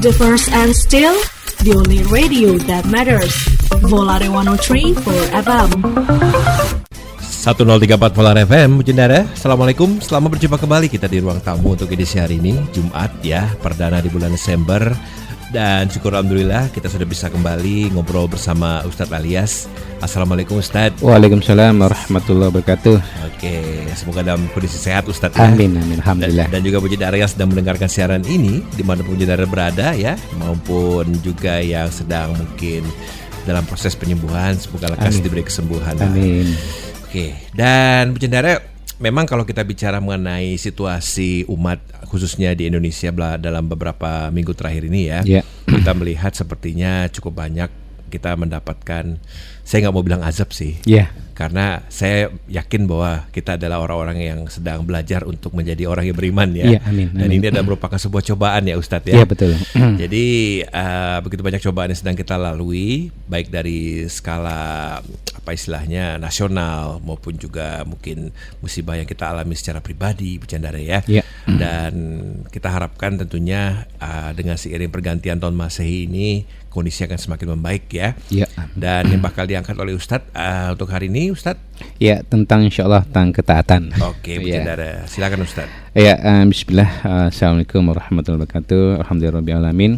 The first and still the only radio that matters. Volare 103 for FM. 1034 Polar FM Jendara Assalamualaikum Selamat berjumpa kembali kita di ruang tamu untuk edisi hari ini Jumat ya Perdana di bulan Desember Dan syukur Alhamdulillah kita sudah bisa kembali ngobrol bersama Ustadz Alias. Assalamualaikum Ustadz. Waalaikumsalam warahmatullahi wabarakatuh. Oke semoga dalam kondisi sehat Ustadz ya. Amin amin Alhamdulillah. Dan, dan juga Bujit Arya sedang mendengarkan siaran ini Di mana pun Arya berada ya. Maupun juga yang sedang mungkin dalam proses penyembuhan Semoga lekas Amin. diberi kesembuhan Amin. Oke, dan Bu Cendara, memang kalau kita bicara mengenai situasi umat khususnya di Indonesia dalam beberapa minggu terakhir ini ya, Ya. kita melihat sepertinya cukup banyak kita mendapatkan, saya nggak mau bilang azab sih, Ya karena saya yakin bahwa kita adalah orang-orang yang sedang belajar untuk menjadi orang yang beriman ya. Iya, amin, Dan amin. ini adalah merupakan sebuah cobaan ya Ustadz ya. betul Jadi uh, begitu banyak cobaan yang sedang kita lalui, baik dari skala apa istilahnya nasional maupun juga mungkin musibah yang kita alami secara pribadi, bercanda ya. Iya. Dan kita harapkan tentunya uh, dengan seiring pergantian tahun masehi ini kondisi akan semakin membaik ya. Ya Dan yang bakal diangkat oleh Ustadz uh, untuk hari ini, Ustadz. Ya tentang insya Allah tentang ketaatan Oke, Bu Ya. Cendara. Silakan Ustadz. Ya, eh, Bismillah. Eh, Assalamualaikum warahmatullahi wabarakatuh. Alhamdulillahirobbilalamin.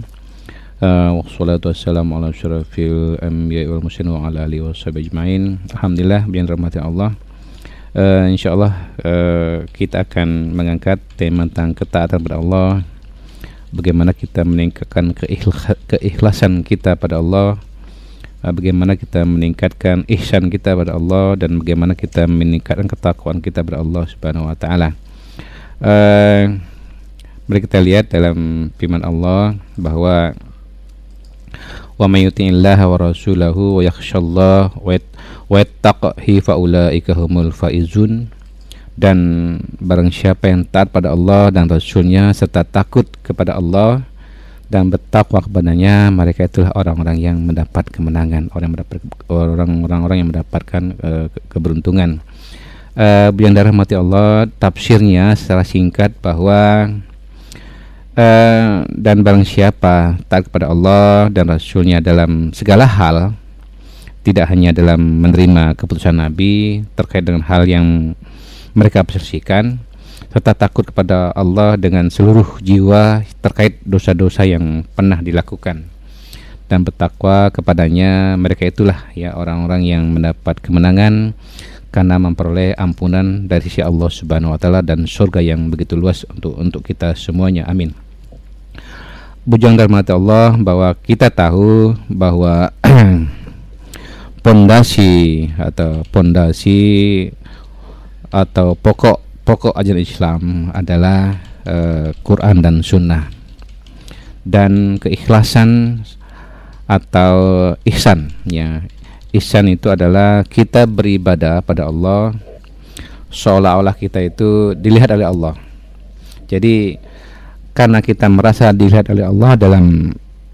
Uh, wassalatu wassalamu ala asyrafil anbiya'i wal mursalin wa ala alihi washabihi ajmain. Alhamdulillah biar rahmati Allah. Uh, insyaallah uh, kita akan mengangkat tema tentang ketaatan kepada Allah. Bagaimana kita meningkatkan keikhla- keikhlasan kita pada Allah. Uh, bagaimana kita meningkatkan ihsan kita pada Allah dan bagaimana kita meningkatkan ketakwaan kita pada Allah Subhanahu wa taala. Eh, mari kita lihat dalam firman Allah bahwa wa may yuti'illaha wa rasulahu wa yakhshallah wa yat- wa yattaqihi fa ulaika humul faizun. Dan barang siapa yang taat pada Allah dan Rasulnya serta takut kepada Allah dan bertakwa kepadanya mereka itulah orang-orang yang mendapat kemenangan orang mendapat orang-orang yang mendapatkan ke- keberuntungan. Uh, yang dirahmati Allah tafsirnya secara singkat bahwa eh, dan barang siapa taat kepada Allah dan Rasulnya dalam segala hal tidak hanya dalam menerima keputusan Nabi terkait dengan hal yang mereka perseksikan serta takut kepada Allah dengan seluruh jiwa terkait dosa-dosa yang pernah dilakukan dan bertakwa kepadanya mereka itulah ya orang-orang yang mendapat kemenangan karena memperoleh ampunan dari sisi Allah Subhanahu wa taala dan surga yang begitu luas untuk untuk kita semuanya. Amin Bujang rahmat Allah bahwa kita tahu bahwa pondasi atau pondasi atau pokok pokok ajaran Islam adalah eh, Quran dan Sunnah dan keikhlasan atau ihsan ya ihsan itu adalah kita beribadah pada Allah seolah-olah kita itu dilihat oleh Allah. Jadi karena kita merasa dilihat oleh Allah dalam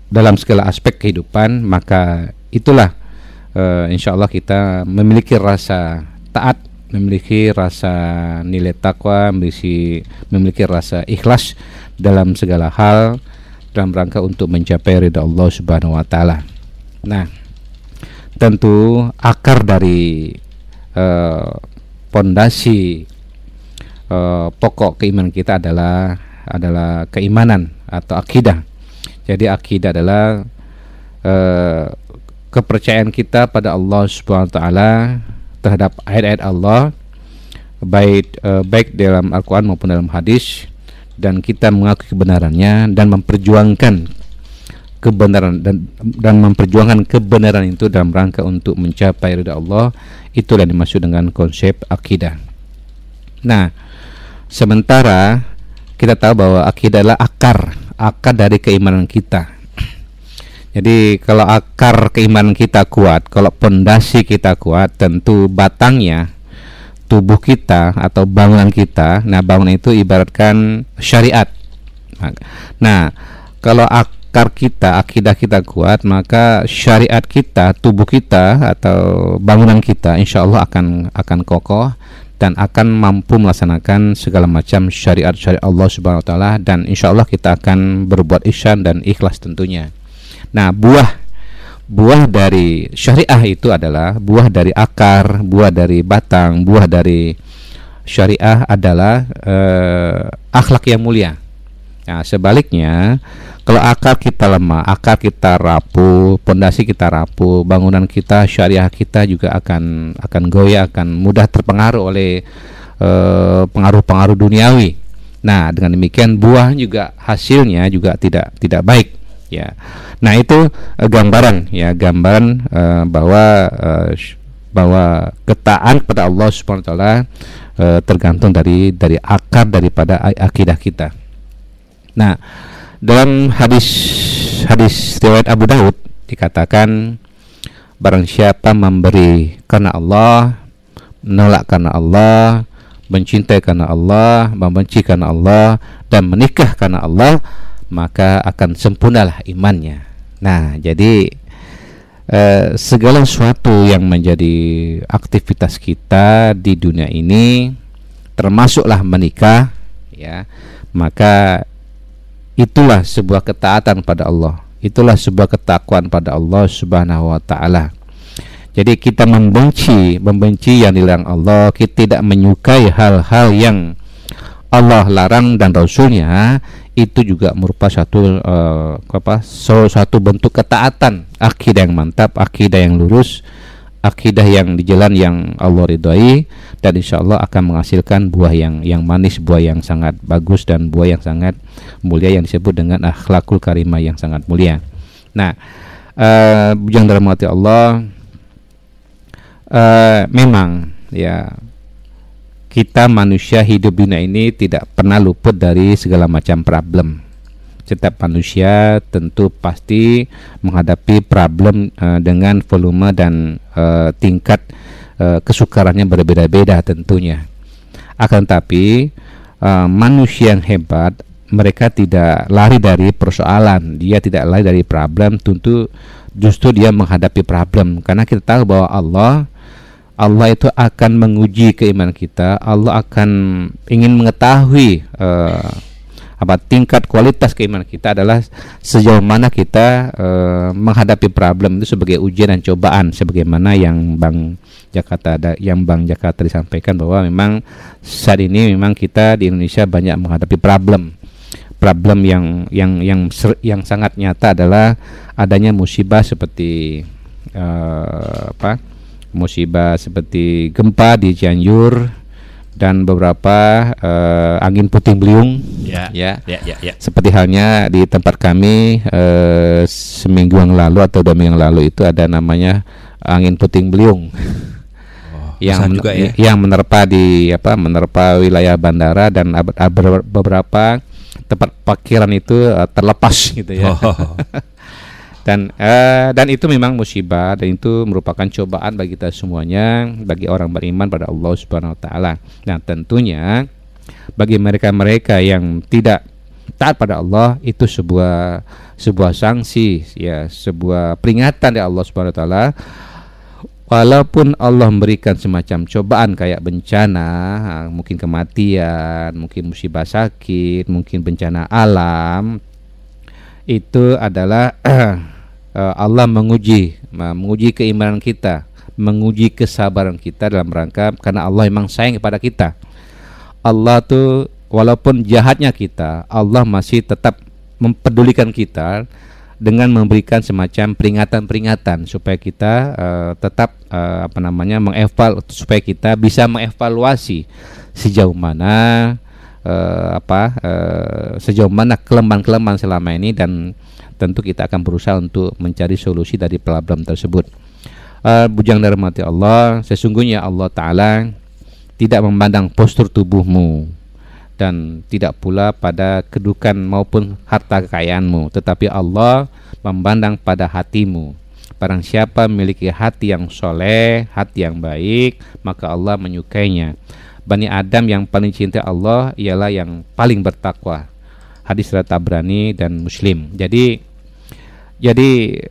dalam segala aspek kehidupan maka itulah uh, insya Allah kita memiliki rasa taat memiliki rasa nilai takwa memiliki memiliki rasa ikhlas dalam segala hal dalam rangka untuk mencapai ridha Allah Subhanahu wa taala. Nah, tentu akar dari eh, pondasi eh, pokok keimanan kita adalah adalah keimanan atau akidah. Jadi akidah adalah eh, kepercayaan kita pada Allah Subhanahu wa taala terhadap ayat-ayat Allah baik eh, baik dalam Al-Qur'an maupun dalam hadis dan kita mengakui kebenarannya dan memperjuangkan kebenaran dan dan memperjuangkan kebenaran itu dalam rangka untuk mencapai ridha Allah itulah yang dimaksud dengan konsep akidah. Nah, sementara kita tahu bahwa akidah adalah akar akar dari keimanan kita. Jadi kalau akar keimanan kita kuat, kalau pondasi kita kuat, tentu batangnya tubuh kita atau bangunan kita. Nah, bangunan itu ibaratkan syariat. Nah, kalau akar kita, akidah kita kuat, maka syariat kita, tubuh kita atau bangunan kita insya Allah akan akan kokoh dan akan mampu melaksanakan segala macam syariat-syariat Allah Subhanahu wa taala dan insya Allah kita akan berbuat ihsan dan ikhlas tentunya. Nah, buah buah dari syariah itu adalah buah dari akar, buah dari batang, buah dari syariah adalah uh, akhlak yang mulia. Nah, sebaliknya kalau akar kita lemah, akar kita rapuh, pondasi kita rapuh, bangunan kita, syariah kita juga akan akan goyah, akan mudah terpengaruh oleh eh, pengaruh-pengaruh duniawi. Nah, dengan demikian buah juga hasilnya juga tidak tidak baik, ya. Nah, itu uh, gambaran ya, gambaran uh, bahwa uh, bahwa ketaan kepada Allah Subhanahu wa taala uh, tergantung dari dari akar daripada akidah kita. Nah, dalam hadis hadis riwayat Abu Daud dikatakan barang siapa memberi karena Allah, menolak karena Allah, mencintai karena Allah, membenci karena Allah dan menikah karena Allah, maka akan sempurnalah imannya. Nah, jadi eh, segala sesuatu yang menjadi aktivitas kita di dunia ini termasuklah menikah ya, maka itulah sebuah ketaatan pada Allah. Itulah sebuah ketakwaan pada Allah Subhanahu wa taala. Jadi kita membenci membenci yang dilarang Allah kita tidak menyukai hal-hal yang Allah larang dan Rasulnya itu juga merupakan satu uh, apa satu bentuk ketaatan. Akidah yang mantap akidah yang lurus akidah yang di jalan yang Allah ridhoi dan insya Allah akan menghasilkan buah yang yang manis, buah yang sangat bagus dan buah yang sangat mulia yang disebut dengan akhlakul karimah yang sangat mulia. Nah, uh, bujang dalam hati Allah uh, memang ya kita manusia hidup dunia ini tidak pernah luput dari segala macam problem setiap manusia tentu pasti menghadapi problem uh, dengan volume dan uh, tingkat uh, kesukarannya berbeda-beda tentunya. Akan tapi uh, manusia yang hebat mereka tidak lari dari persoalan, dia tidak lari dari problem, tentu justru dia menghadapi problem. Karena kita tahu bahwa Allah Allah itu akan menguji keimanan kita, Allah akan ingin mengetahui uh, apa tingkat kualitas keimanan kita adalah sejauh mana kita e, menghadapi problem itu sebagai ujian dan cobaan sebagaimana yang Bang Jakarta ada yang Bang Jakarta disampaikan bahwa memang saat ini memang kita di Indonesia banyak menghadapi problem. Problem yang yang yang yang sangat nyata adalah adanya musibah seperti e, apa musibah seperti gempa di Cianjur dan beberapa uh, angin puting beliung. Ya, ya. ya ya ya. Seperti halnya di tempat kami uh, seminggu yang lalu atau dua minggu yang lalu itu ada namanya angin puting beliung. Oh, yang juga ya? yang menerpa di apa menerpa wilayah bandara dan beberapa tempat parkiran itu uh, terlepas gitu ya. Oh. dan uh, dan itu memang musibah dan itu merupakan cobaan bagi kita semuanya bagi orang beriman pada Allah Subhanahu wa taala. Nah, tentunya bagi mereka-mereka yang tidak taat pada Allah itu sebuah sebuah sanksi ya, sebuah peringatan dari Allah Subhanahu wa taala. Walaupun Allah memberikan semacam cobaan kayak bencana, mungkin kematian, mungkin musibah sakit, mungkin bencana alam, itu adalah Allah menguji menguji keimanan kita menguji kesabaran kita dalam rangka karena Allah memang sayang kepada kita. Allah tuh walaupun jahatnya kita Allah masih tetap mempedulikan kita dengan memberikan semacam peringatan-peringatan supaya kita uh, tetap uh, apa namanya mengeval supaya kita bisa mengevaluasi sejauh mana uh, apa uh, sejauh mana kelemahan-kelemahan selama ini dan tentu kita akan berusaha untuk mencari solusi dari problem tersebut. Uh, bujang dari mati Allah, sesungguhnya Allah Ta'ala tidak memandang postur tubuhmu dan tidak pula pada kedukan maupun harta kekayaanmu, tetapi Allah memandang pada hatimu. Barang siapa memiliki hati yang soleh, hati yang baik, maka Allah menyukainya. Bani Adam yang paling cinta Allah ialah yang paling bertakwa. Hadis riwayat Tabrani dan Muslim. Jadi jadi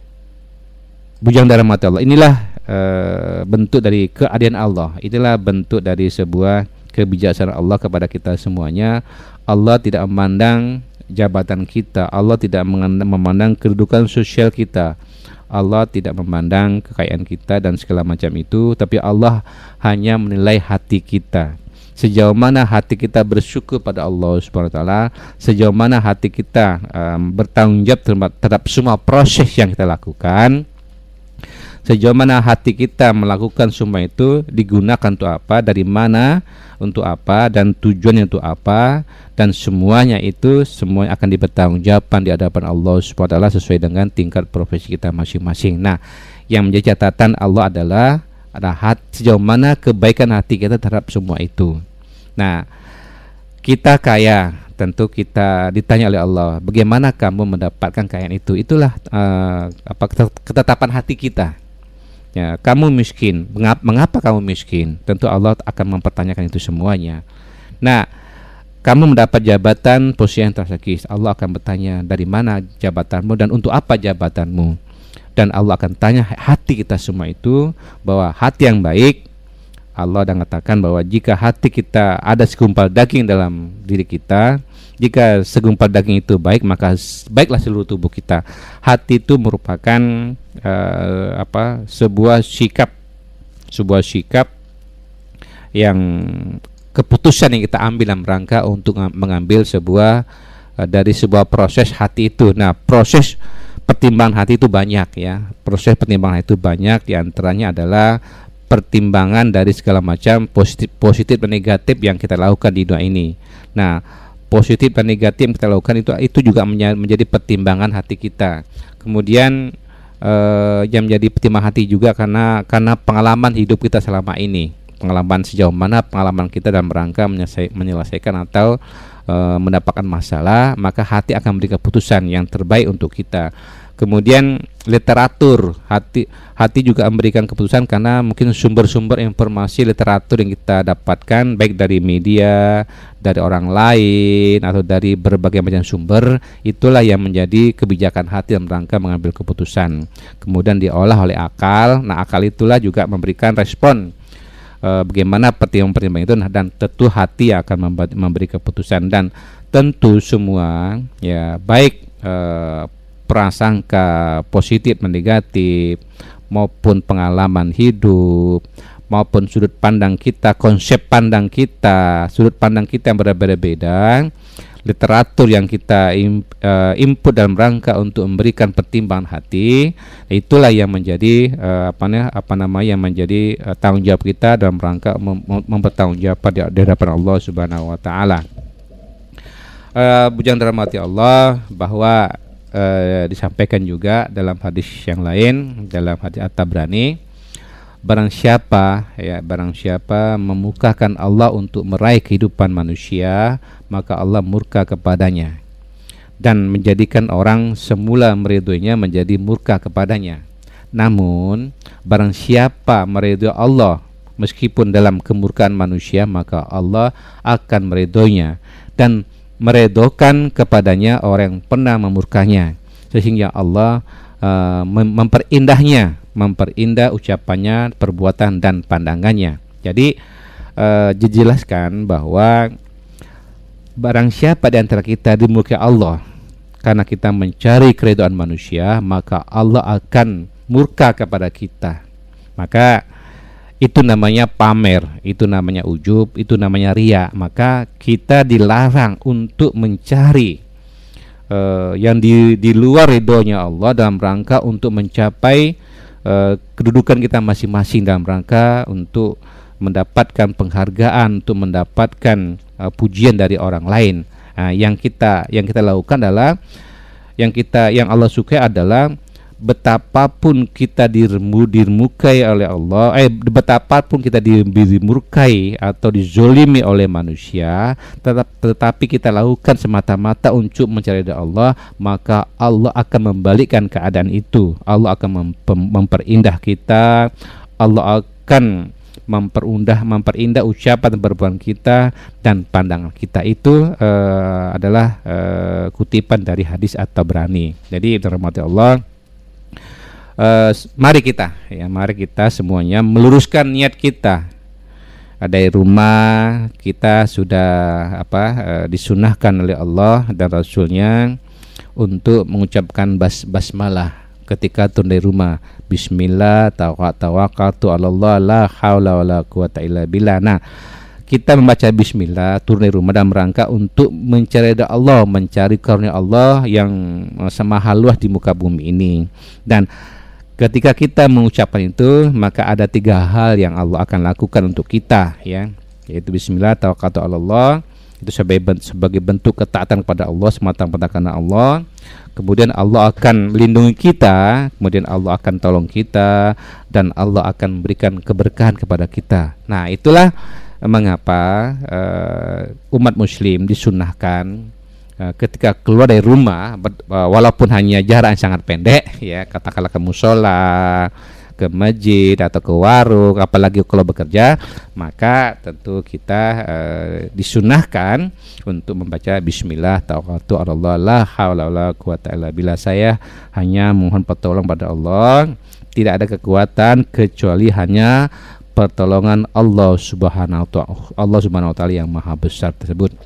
bujang darah mata Allah inilah uh, bentuk dari keadilan Allah. Itulah bentuk dari sebuah kebijaksanaan Allah kepada kita semuanya. Allah tidak memandang jabatan kita, Allah tidak memandang kedudukan sosial kita. Allah tidak memandang kekayaan kita dan segala macam itu, tapi Allah hanya menilai hati kita. Sejauh mana hati kita bersyukur pada Allah Subhanahu wa taala, sejauh mana hati kita um, bertanggung jawab terhadap, semua proses yang kita lakukan, sejauh mana hati kita melakukan semua itu digunakan untuk apa, dari mana, untuk apa, dan tujuannya untuk apa, dan semuanya itu semua akan dipertanggungjawabkan di hadapan Allah SWT sesuai dengan tingkat profesi kita masing-masing. Nah, yang menjadi catatan Allah adalah ada sejauh mana kebaikan hati kita terhadap semua itu. Nah, kita kaya, tentu kita ditanya oleh Allah, bagaimana kamu mendapatkan kekayaan itu? Itulah uh, apa ketetapan hati kita Ya, kamu miskin. Mengapa, mengapa kamu miskin? Tentu Allah akan mempertanyakan itu semuanya. Nah, kamu mendapat jabatan posisi yang strategis. Allah akan bertanya dari mana jabatanmu dan untuk apa jabatanmu. Dan Allah akan tanya hati kita semua itu bahwa hati yang baik Allah dan katakan bahwa jika hati kita ada segumpal daging dalam diri kita, jika segumpal daging itu baik maka baiklah seluruh tubuh kita. Hati itu merupakan uh, apa? sebuah sikap sebuah sikap yang keputusan yang kita ambil dalam rangka untuk mengambil sebuah uh, dari sebuah proses hati itu. Nah, proses pertimbangan hati itu banyak ya. Proses pertimbangan itu banyak di antaranya adalah pertimbangan dari segala macam positif positif dan negatif yang kita lakukan di dunia ini. Nah, positif dan negatif yang kita lakukan itu itu juga menjadi pertimbangan hati kita. Kemudian eh, yang menjadi pertimbangan hati juga karena karena pengalaman hidup kita selama ini. Pengalaman sejauh mana pengalaman kita dalam rangka menyelesaikan atau eh, mendapatkan masalah, maka hati akan memberi keputusan yang terbaik untuk kita. Kemudian literatur hati hati juga memberikan keputusan karena mungkin sumber-sumber informasi literatur yang kita dapatkan baik dari media, dari orang lain atau dari berbagai macam sumber itulah yang menjadi kebijakan hati dalam rangka mengambil keputusan. Kemudian diolah oleh akal. Nah, akal itulah juga memberikan respon e, bagaimana pertimbangan-pertimbangan itu nah, dan tentu hati akan memberi keputusan. Dan tentu semua ya baik e, prasangka positif negatif maupun pengalaman hidup maupun sudut pandang kita, konsep pandang kita, sudut pandang kita yang berbeda-beda, literatur yang kita uh, input dalam rangka untuk memberikan pertimbangan hati, itulah yang menjadi uh, apa namanya apa nama yang menjadi uh, tanggung jawab kita dalam rangka mem mempertanggungjawabkan di hadapan Allah Subhanahu wa taala. Bujang dalam hati Allah bahwa disampaikan juga dalam hadis yang lain dalam hadis At-Tabrani barang siapa ya barang siapa memukakan Allah untuk meraih kehidupan manusia maka Allah murka kepadanya. Dan menjadikan orang semula meridhoinya menjadi murka kepadanya. Namun barang siapa meridhoi Allah meskipun dalam kemurkaan manusia maka Allah akan meridhoinya dan meredokan kepadanya orang yang pernah memurkanya. Sehingga Allah uh, memperindahnya memperindah ucapannya perbuatan dan pandangannya jadi uh, dijelaskan bahwa barang siapa di antara kita dimurkai Allah karena kita mencari keridhaan manusia maka Allah akan murka kepada kita maka itu namanya pamer, itu namanya ujub, itu namanya ria. Maka kita dilarang untuk mencari uh, yang di, di luar ridhonya Allah dalam rangka untuk mencapai uh, kedudukan kita masing-masing dalam rangka untuk mendapatkan penghargaan, untuk mendapatkan uh, pujian dari orang lain. Nah, yang kita yang kita lakukan adalah yang kita yang Allah suka adalah betapapun kita diremu dirmukai oleh Allah eh betapapun kita dimurkai atau dizolimi oleh manusia tetap tetapi kita lakukan semata-mata untuk mencari Allah maka Allah akan membalikkan keadaan itu. Allah akan memperindah kita. Allah akan memperundah memperindah ucapan dan perbuatan kita dan pandangan kita itu uh, adalah uh, kutipan dari hadis atau berani jadi dirahmati Allah uh, mari kita ya mari kita semuanya meluruskan niat kita. Dari rumah kita sudah apa uh, disunahkan oleh Allah dan Rasulnya untuk mengucapkan bas basmalah ketika turun dari rumah. Bismillah tawakkaltu Allah la haula wala quwata illa billah. Nah kita membaca bismillah turun dari rumah dalam rangka untuk mencari Allah, mencari karunia Allah yang uh, semahal luas di muka bumi ini. Dan ketika kita mengucapkan itu, maka ada tiga hal yang Allah akan lakukan untuk kita ya, yaitu bismillah tawakkaltu Allah itu sebagai bentuk ketaatan kepada Allah semata-mata karena Allah. Kemudian Allah akan melindungi kita kemudian Allah akan tolong kita dan Allah akan memberikan keberkahan kepada kita. Nah itulah mengapa uh, umat muslim disunahkan uh, ketika keluar dari rumah uh, walaupun hanya jarak yang sangat pendek ya katakanlah ke musola ke masjid atau ke warung apalagi kalau bekerja maka tentu kita uh, disunahkan untuk membaca bismillah tawakkaltu Allah la haula wala quwata illa billah saya hanya mohon pertolongan pada Allah tidak ada kekuatan kecuali hanya pertolongan Allah Subhanahu wa taala Allah Subhanahu wa taala yang maha besar tersebut.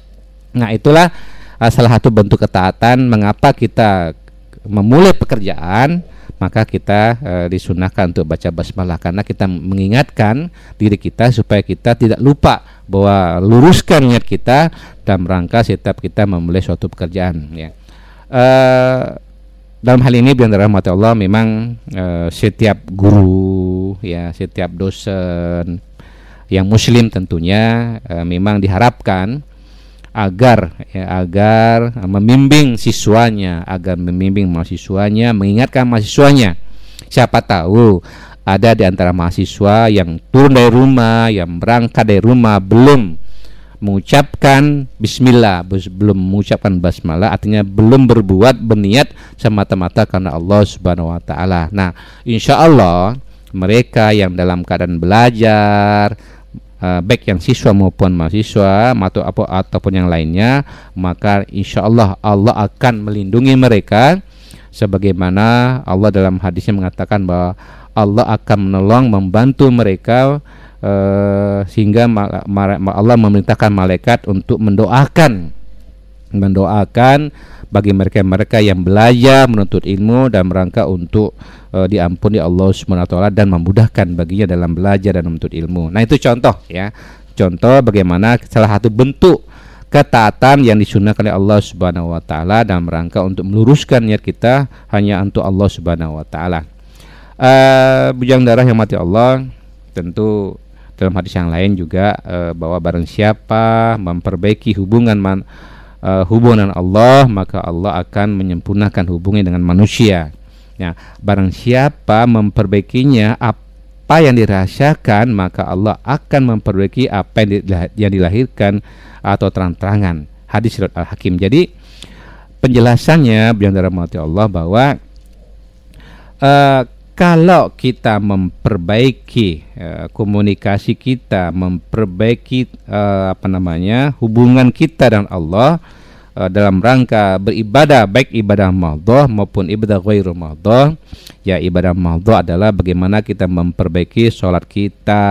Nah, itulah uh, salah satu bentuk ketaatan mengapa kita memulai pekerjaan maka kita uh, disunahkan untuk baca basmalah karena kita mengingatkan diri kita supaya kita tidak lupa bahwa luruskan niat kita dalam rangka setiap kita memulai suatu pekerjaan ya. Uh, dalam hal ini biar rahmat Allah memang uh, setiap guru ya setiap dosen yang muslim tentunya uh, memang diharapkan agar ya agar membimbing siswanya agar membimbing mahasiswanya mengingatkan mahasiswanya siapa tahu ada di antara mahasiswa yang turun dari rumah yang berangkat dari rumah belum mengucapkan bismillah belum mengucapkan basmalah artinya belum berbuat berniat semata-mata karena Allah Subhanahu wa taala. Nah, insya Allah mereka yang dalam keadaan belajar uh, baik yang siswa maupun mahasiswa atau apa ataupun yang lainnya maka insya Allah Allah akan melindungi mereka. Sebagaimana Allah dalam hadisnya mengatakan bahwa Allah akan menolong membantu mereka uh, sehingga Allah memerintahkan malaikat untuk mendoakan. Mendoakan bagi mereka-mereka yang belajar menuntut ilmu dan merangka untuk uh, diampuni Allah Subhanahu dan memudahkan baginya dalam belajar dan menuntut ilmu. Nah, itu contoh ya. Contoh bagaimana salah satu bentuk ketaatan yang disunahkan oleh Allah Subhanahu wa taala dalam rangka untuk meluruskan niat kita hanya untuk Allah Subhanahu wa taala. Uh, bujang darah yang mati Allah tentu dalam hadis yang lain juga uh, bahwa barang siapa memperbaiki hubungan man, uh, hubungan Allah maka Allah akan menyempurnakan hubungan dengan manusia. Ya, barang siapa memperbaikinya apa yang dirahasiakan maka Allah akan memperbaiki apa yang dilahirkan atau terang-terangan. Hadis surat Al-Hakim. Jadi penjelasannya bilang dalam Allah bahwa uh, kalau kita memperbaiki uh, komunikasi kita, memperbaiki uh, apa namanya hubungan kita dengan Allah uh, dalam rangka beribadah baik ibadah madhah maupun ibadah ghairu madhah ya ibadah madhah adalah bagaimana kita memperbaiki sholat kita.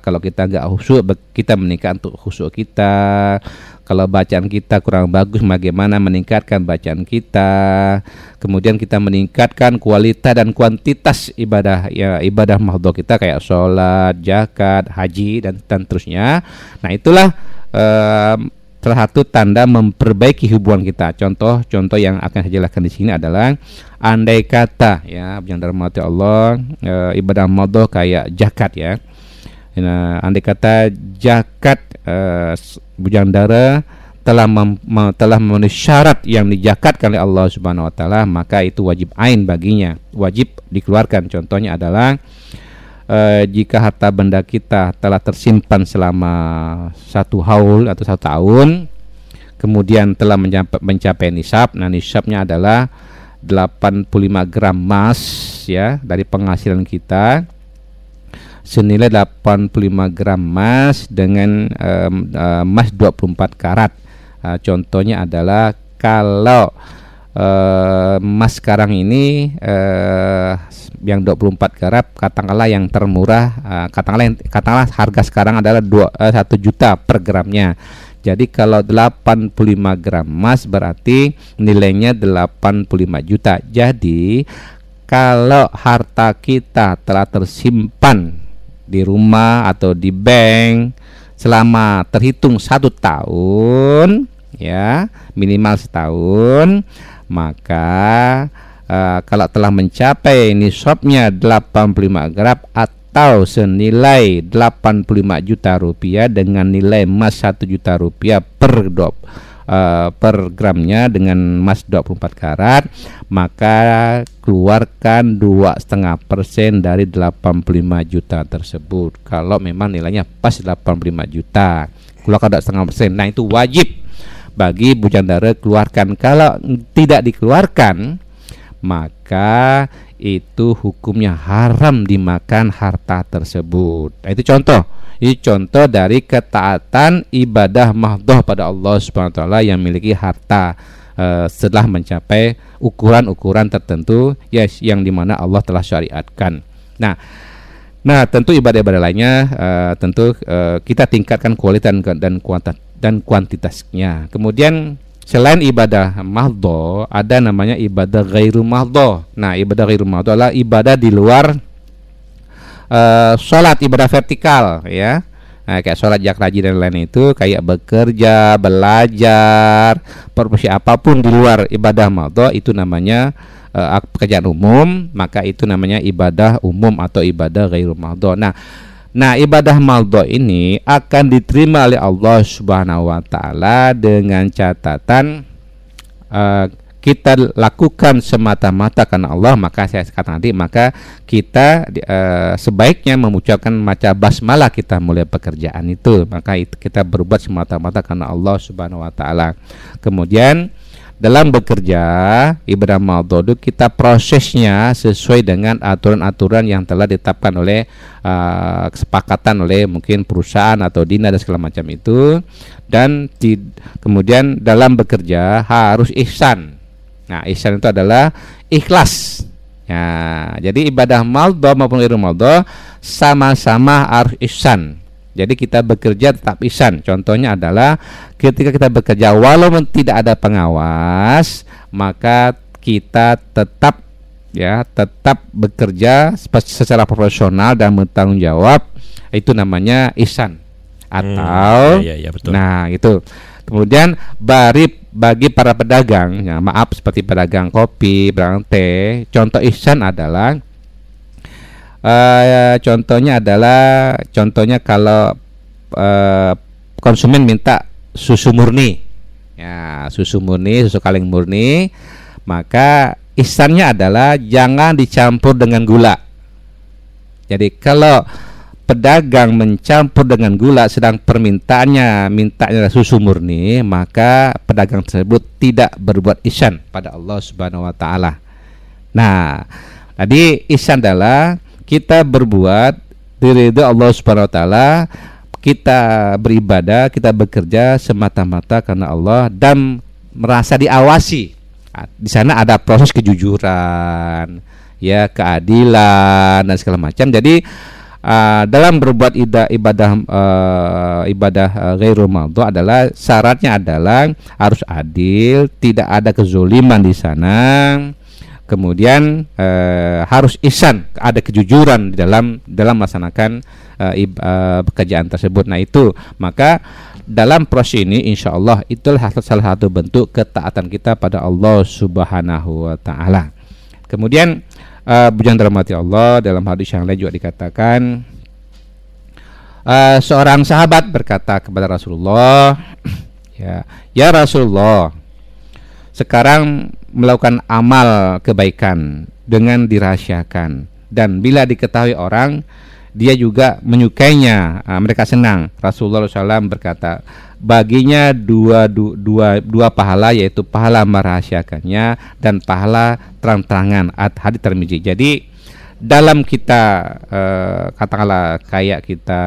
Kalau kita nggak khusyuk kita meningkatkan untuk khusyuk kita. Kalau bacaan kita kurang bagus bagaimana meningkatkan bacaan kita? Kemudian kita meningkatkan kualitas dan kuantitas ibadah ya ibadah mahdhah kita kayak sholat zakat haji dan dan terusnya. Nah itulah um, salah satu tanda memperbaiki hubungan kita. Contoh-contoh yang akan saya jelaskan di sini adalah andai kata ya yang dalam Allah e, ibadah mahdhah kayak zakat ya. Nah, andai kata zakat uh, bujang dara telah mem, telah memenuhi syarat yang dijakatkan oleh Allah Subhanahu wa taala maka itu wajib ain baginya wajib dikeluarkan contohnya adalah uh, jika harta benda kita telah tersimpan selama satu haul atau satu tahun kemudian telah mencapai, mencapai nisab nah nisabnya adalah 85 gram emas ya dari penghasilan kita senilai 85 gram emas dengan um, uh, emas 24 karat. Uh, contohnya adalah kalau emas sekarang ini uh, yang 24 karat katakanlah yang termurah uh, katakanlah yang, katakanlah harga sekarang adalah dua uh, 1 juta per gramnya. Jadi kalau 85 gram emas berarti nilainya 85 juta. Jadi kalau harta kita telah tersimpan di rumah atau di bank selama terhitung satu tahun ya minimal setahun maka uh, kalau telah mencapai nisabnya 85 gram atau senilai 85 juta rupiah dengan nilai emas 1 juta rupiah per dop uh, per gramnya dengan emas 24 karat maka keluarkan dua setengah persen dari 85 juta tersebut. Kalau memang nilainya pas 85 juta keluarkan dua setengah persen. Nah itu wajib bagi bujandara keluarkan kalau tidak dikeluarkan maka itu hukumnya haram dimakan harta tersebut. Nah, itu contoh. Ini contoh dari ketaatan ibadah mahdoh pada Allah Subhanahu wa taala yang memiliki harta uh, setelah mencapai ukuran-ukuran tertentu yes, yang di mana Allah telah syariatkan. Nah, nah tentu ibadah-ibadah lainnya uh, tentu uh, kita tingkatkan kualitas dan kuantitas dan kuantitasnya. Kemudian Selain ibadah mahdo, ada namanya ibadah gairu mahdo. Nah, ibadah gairu mahdo adalah ibadah di luar uh, sholat, ibadah vertikal, ya. Nah, kayak sholat jak rajin dan lain itu, kayak bekerja, belajar, profesi apa pun di luar ibadah mahdo itu namanya uh, pekerjaan umum, maka itu namanya ibadah umum atau ibadah gairu mahdo. Nah, Nah, ibadah maldo ini akan diterima oleh Allah Subhanahu wa taala dengan catatan uh, kita lakukan semata-mata karena Allah, maka saya katakan nanti maka kita uh, sebaiknya mengucapkan maca basmalah kita mulai pekerjaan itu, maka itu kita berbuat semata-mata karena Allah Subhanahu wa taala. Kemudian dalam bekerja ibadah maudodu kita prosesnya sesuai dengan aturan-aturan yang telah ditetapkan oleh uh, kesepakatan oleh mungkin perusahaan atau dina dan segala macam itu. Dan di, kemudian dalam bekerja harus ihsan. Nah ihsan itu adalah ikhlas. Ya jadi ibadah maldo maupun iru maldo sama-sama harus ihsan jadi kita bekerja tetap isan. Contohnya adalah ketika kita bekerja walaupun tidak ada pengawas, maka kita tetap ya tetap bekerja secara profesional dan bertanggung jawab. Itu namanya isan. Atau hmm, ya, ya, betul. nah itu. Kemudian bari bagi para pedagang, ya, maaf seperti pedagang kopi, pedagang teh, contoh ihsan adalah uh, contohnya adalah contohnya kalau uh, konsumen minta susu murni ya susu murni susu kaleng murni maka isannya adalah jangan dicampur dengan gula jadi kalau pedagang mencampur dengan gula sedang permintaannya mintanya susu murni maka pedagang tersebut tidak berbuat isan pada Allah Subhanahu wa taala. Nah, tadi isan adalah kita berbuat diridho Allah Subhanahu wa taala kita beribadah, kita bekerja semata-mata karena Allah dan merasa diawasi. Ah, di sana ada proses kejujuran, ya keadilan dan segala macam. Jadi uh, dalam berbuat ibadah ibadah uh, ibadah uh, adalah syaratnya adalah harus adil, tidak ada kezuliman di sana kemudian uh, harus isan ada kejujuran di dalam dalam melaksanakan uh, uh, pekerjaan tersebut. Nah itu. Maka dalam proses ini insya Allah itulah salah satu bentuk ketaatan kita pada Allah Subhanahu Wa Taala. Kemudian bujang dirahmati Allah dalam hadis yang lain juga dikatakan seorang sahabat berkata kepada Rasulullah ya ya Rasulullah sekarang melakukan amal kebaikan dengan dirahasiakan. Dan bila diketahui orang dia juga menyukainya. Nah, mereka senang. Rasulullah SAW berkata baginya dua, dua, dua pahala yaitu pahala merahasiakannya dan pahala terang-terangan. Hadis termiji jadi dalam kita eh, katakanlah kayak kita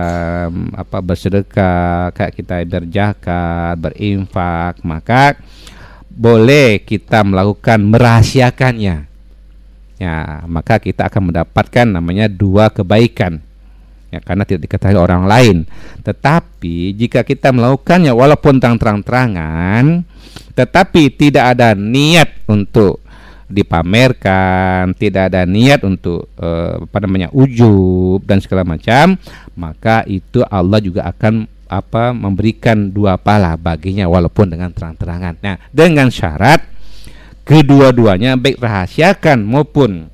apa bersedekah kayak kita berzakat berinfak maka boleh kita melakukan merahasiakannya. Ya, maka kita akan mendapatkan namanya dua kebaikan. Ya, karena tidak diketahui orang lain. Tetapi jika kita melakukannya walaupun terang-terangan, tetapi tidak ada niat untuk dipamerkan, tidak ada niat untuk eh, apa namanya ujub dan segala macam, maka itu Allah juga akan apa memberikan dua pahala baginya walaupun dengan terang-terangan. Nah, dengan syarat kedua-duanya baik rahasiakan maupun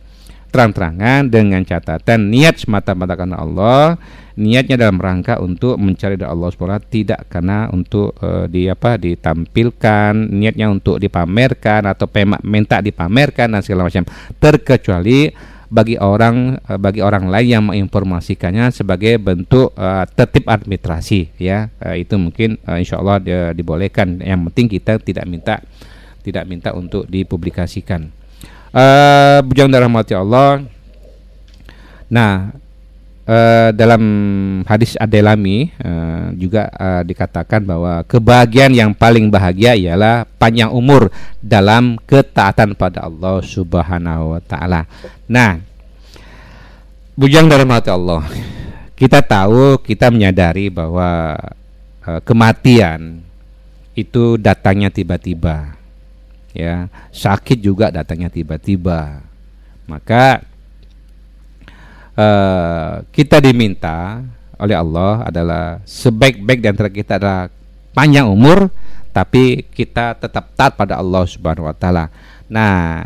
terang-terangan dengan catatan niat semata-mata karena Allah, niatnya dalam rangka untuk mencari dari Allah SWT tidak karena untuk uh, di apa ditampilkan, niatnya untuk dipamerkan atau pemak minta dipamerkan dan segala macam. Terkecuali bagi orang uh, bagi orang lain yang menginformasikannya sebagai bentuk uh, tertib administrasi ya. Uh, itu mungkin uh, insya Allah dibolehkan. Yang penting kita tidak minta tidak minta untuk dipublikasikan. Uh, bujang mati Allah. Nah uh, dalam hadis Adelami uh, juga uh, dikatakan bahwa kebahagiaan yang paling bahagia ialah panjang umur dalam ketaatan pada Allah Subhanahu wa taala. Nah, bujang dari mati Allah. Kita tahu, kita menyadari bahwa uh, kematian itu datangnya tiba-tiba. Ya, sakit juga datangnya tiba-tiba. Maka uh, kita diminta oleh Allah adalah sebaik-baik di antara kita adalah panjang umur tapi kita tetap taat pada Allah Subhanahu wa taala. Nah,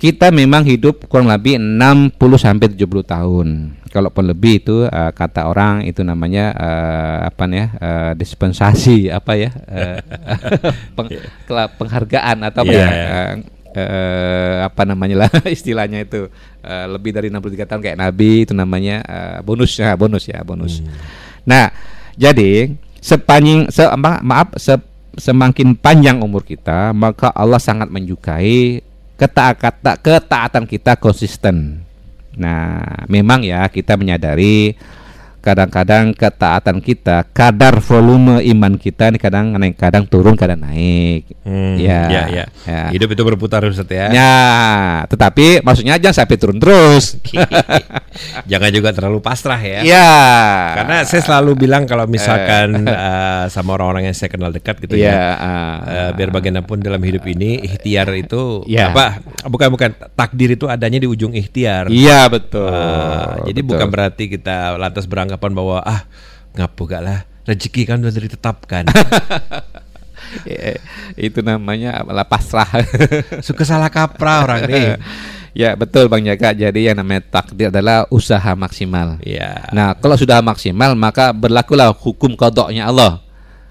kita memang hidup kurang lebih 60 sampai 70 tahun. Kalaupun lebih itu uh, kata orang itu namanya uh, apa nih ya? Uh, dispensasi apa ya? Uh, peng, penghargaan atau apa yeah, ya? Yeah. Uh, uh, apa namanya lah istilahnya itu uh, lebih dari 63 tahun kayak nabi itu namanya uh, bonus ya bonus ya bonus. Hmm. Nah, jadi sepanjang se, maaf se, semakin panjang umur kita maka Allah sangat menyukai ketaatan ketaatan kita konsisten. Nah, memang ya kita menyadari kadang-kadang ketaatan kita, kadar volume iman kita ini kadang naik, kadang turun, kadang naik. Hmm, ya, ya, ya, ya. Hidup itu berputar Ustaz ya. Ya, tetapi maksudnya jangan sampai turun terus. jangan juga terlalu pasrah ya. Ya. Karena saya selalu bilang kalau misalkan uh, sama orang-orang yang saya kenal dekat gitu ya, ya uh, uh, biar bagaimanapun dalam hidup ini ikhtiar itu ya. apa? Bukan bukan takdir itu adanya di ujung ikhtiar. Iya betul. Uh, jadi bukan berarti kita lantas berangkat beranggapan bahwa ah ngapu gak lah rezeki kan sudah ditetapkan. itu namanya apalah pasrah. Suka salah kaprah orang nih. Ya betul Bang Jaka. Jadi yang namanya takdir adalah usaha maksimal. Ya. Nah kalau sudah maksimal maka berlakulah hukum kodoknya Allah.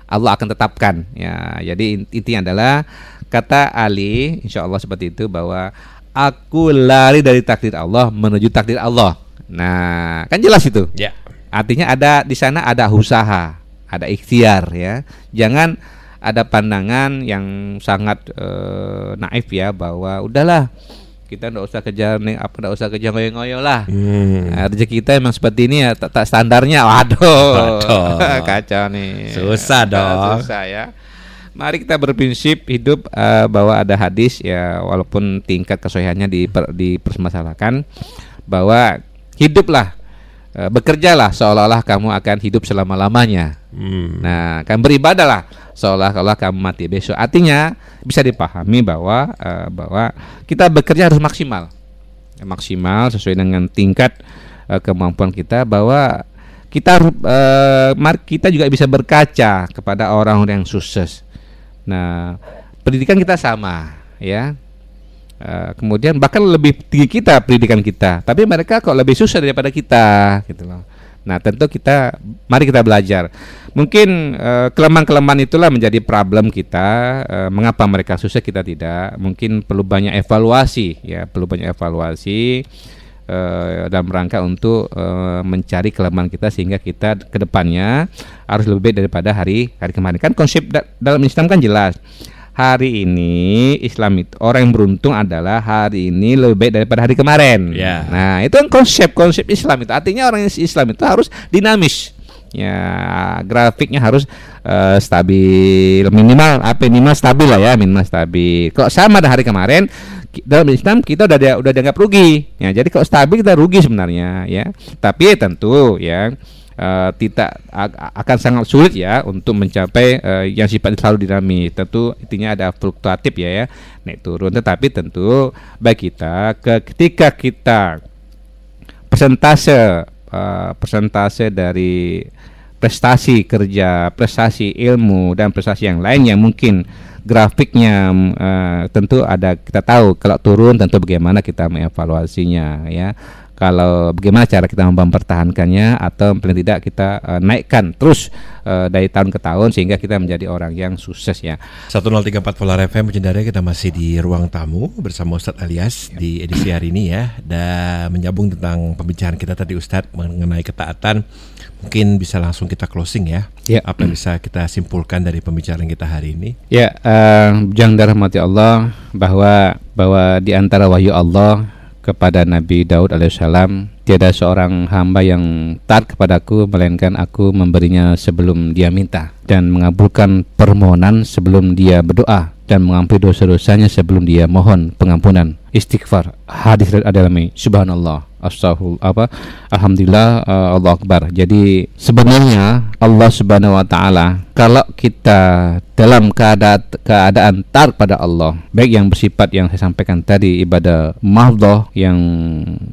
Allah akan tetapkan. Ya. Jadi intinya adalah kata Ali, insya Allah seperti itu bahwa aku lari dari takdir Allah menuju takdir Allah. Nah kan jelas itu. Ya. Artinya ada di sana ada usaha, ada ikhtiar ya. Jangan ada pandangan yang sangat uh, naif ya bahwa udahlah kita nggak usah kejar nih apa nggak usah kejar ngoyo-ngoyo lah hmm. nah, rezeki kita emang seperti ini ya tak, tak standarnya waduh, waduh. kacau nih susah dong susah ya mari kita berprinsip hidup uh, bahwa ada hadis ya walaupun tingkat kesohihannya diper, dipermasalahkan bahwa hiduplah e, bekerjalah seolah-olah kamu akan hidup selama-lamanya. Hmm. Nah, kan beribadahlah seolah-olah kamu mati besok. Artinya bisa dipahami bahwa e, bahwa kita bekerja harus maksimal. Maksimal sesuai dengan tingkat e, kemampuan kita bahwa kita e, kita juga bisa berkaca kepada orang-orang yang sukses. Nah, pendidikan kita sama, ya Uh, kemudian bahkan lebih tinggi kita pendidikan kita, tapi mereka kok lebih susah daripada kita, gitu loh. Nah, tentu kita mari kita belajar. Mungkin uh, kelemahan-kelemahan itulah menjadi problem kita. Uh, mengapa mereka susah kita tidak? Mungkin perlu banyak evaluasi, ya, perlu banyak evaluasi dalam rangka untuk uh, mencari kelemahan kita sehingga kita ke depannya harus lebih baik daripada hari hari kemarin. Kan konsep da dalam Islam kan jelas hari ini Islam itu orang yang beruntung adalah hari ini lebih baik daripada hari kemarin. Yeah. Nah, itu kan konsep konsep Islam itu. Artinya orang Islam itu harus dinamis. ya grafiknya harus uh, stabil minimal apa minimal stabil lah ya minimal stabil kok sama dengan hari kemarin dalam Islam kita udah udah dianggap rugi ya jadi kalau stabil kita rugi sebenarnya ya tapi tentu ya uh, tidak akan sangat sulit ya untuk mencapai uh, yang sifatnya selalu dinamis. Tentu intinya ada fluktuatif ya ya naik turun. Tetapi tentu bagi kita ketika kita persentase uh, persentase dari prestasi kerja, prestasi ilmu dan prestasi yang lain yang mungkin grafiknya uh, tentu ada kita tahu kalau turun tentu bagaimana kita mengevaluasinya ya kalau bagaimana cara kita mempertahankannya atau paling tidak kita uh, naikkan terus uh, dari tahun ke tahun sehingga kita menjadi orang yang sukses ya. 1034 Polar FM Jendara kita masih di ruang tamu bersama Ustadz Alias ya. di edisi hari ini ya dan menyambung tentang pembicaraan kita tadi Ustadz mengenai ketaatan mungkin bisa langsung kita closing ya. ya. Apa yang bisa kita simpulkan dari pembicaraan kita hari ini? Ya, uh, jangan dirahmati Allah bahwa bahwa di antara wahyu Allah kepada Nabi Daud alaihissalam tiada seorang hamba yang taat kepadaku melainkan aku memberinya sebelum dia minta dan mengabulkan permohonan sebelum dia berdoa dan mengampuni dosa-dosanya sebelum dia mohon pengampunan. Istighfar. Hadis adalah subhanallah astagfirullah apa? Alhamdulillah uh, Allah akbar. Jadi sebenarnya Allah subhanahu wa taala kalau kita dalam keadaan keadaan tar pada Allah baik yang bersifat yang saya sampaikan tadi ibadah mahdhah yang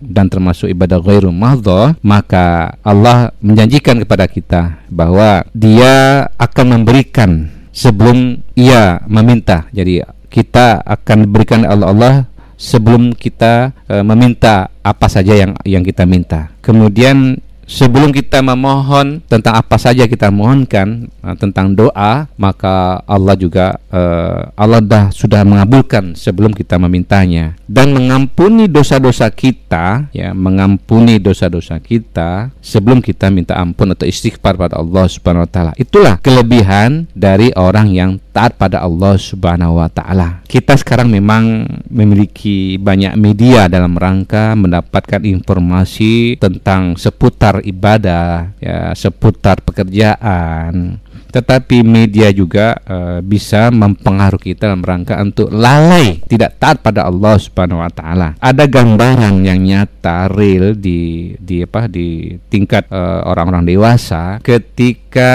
dan termasuk ibadah ghairu mahdhah maka Allah menjanjikan kepada kita bahwa dia akan memberikan sebelum ia meminta. Jadi kita akan berikan Allah Allah sebelum kita e, meminta apa saja yang yang kita minta. Kemudian sebelum kita memohon tentang apa saja kita mohonkan uh, tentang doa maka Allah juga uh, Allah dah sudah mengabulkan sebelum kita memintanya. Dan mengampuni dosa-dosa kita ya mengampuni dosa-dosa kita sebelum kita minta ampun atau istighfar pada Allah Subhanahu wa taala. Itulah kelebihan dari orang yang taat pada Allah Subhanahu wa taala. Kita sekarang memang memiliki banyak media dalam rangka mendapatkan informasi tentang seputar seputar ibadah, ya seputar pekerjaan. Tetapi media juga uh, bisa mempengaruhi kita dalam rangka untuk lalai tidak taat pada Allah Subhanahu wa taala. Ada gambaran yang nyata real di di apa di tingkat eh, orang-orang uh, dewasa ketika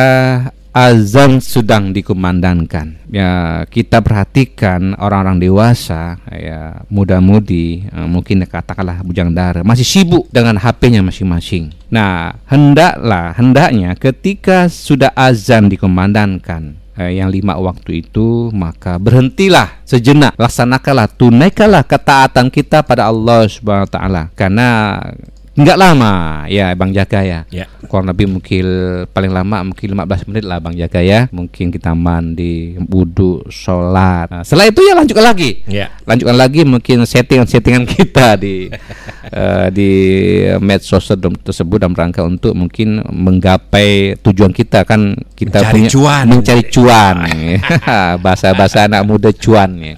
azan sedang dikumandangkan. Ya, kita perhatikan orang-orang dewasa, ya muda-mudi, eh, mungkin katakanlah bujang dara, masih sibuk dengan HP-nya masing-masing. Nah, hendaklah, hendaknya ketika sudah azan dikumandangkan, eh, yang lima waktu itu maka berhentilah sejenak laksanakanlah tunaikanlah ketaatan kita pada Allah Subhanahu wa taala karena Enggak lama ya Bang Jaka ya. ya. Kurang lebih mungkin paling lama mungkin 15 menit lah Bang Jaka ya. Mungkin kita mandi, wudhu, sholat. Nah, setelah itu ya lanjutkan lagi. Ya. Lanjutkan lagi mungkin settingan-settingan kita di uh, di medsos tersebut dalam rangka untuk mungkin menggapai tujuan kita kan kita mencari punya cuan. mencari cuan. Bahasa-bahasa anak muda cuan ya.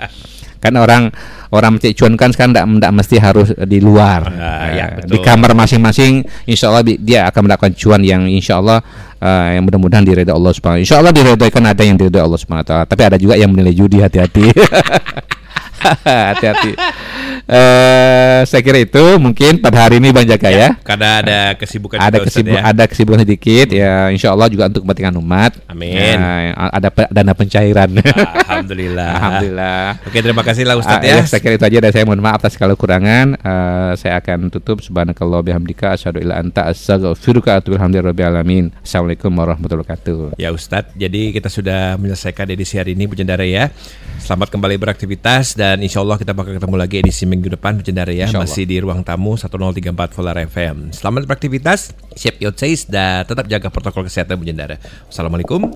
Kan orang orang mencari cuan kan sekarang tidak mesti harus di luar. Uh, ya, betul. di kamar masing-masing insya Allah dia akan mendapatkan cuan yang insya Allah uh, yang mudah-mudahan diredai Allah subhanahu insya Allah diredai kan ada yang diredai Allah subhanahu tapi ada juga yang menilai judi hati-hati hati-hati uh, saya kira itu mungkin pada hari ini Bang Jaka ya. ya. Karena ada kesibukan ada kesibukan ya. ada kesibukan sedikit hmm. ya Insya Allah juga untuk kepentingan umat. Amin. Ya, ada dana pencairan. Alhamdulillah. Alhamdulillah. Oke terima kasih lah Ustadz uh, ya. ya. Saya kira itu aja dan saya mohon maaf atas kalau kurangan. Uh, saya akan tutup subhanakallah bihamdika asyhadu illa anta astaghfiruka wa atubu alamin. Assalamualaikum warahmatullahi wabarakatuh. Ya Ustadz, jadi kita sudah menyelesaikan edisi hari ini Bu Jendara ya. Selamat kembali beraktivitas dan insya Allah kita bakal ketemu lagi edisi minggu depan Jendara ya masih di ruang tamu 1034 Volar FM. Selamat beraktivitas, siap your taste dan tetap jaga protokol kesehatan Bu. Assalamualaikum.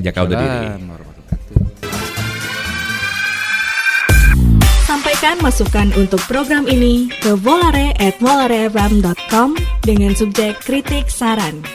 Jaga undur diri. Sampaikan masukan untuk program ini ke volare@volarefm.com dengan subjek kritik saran.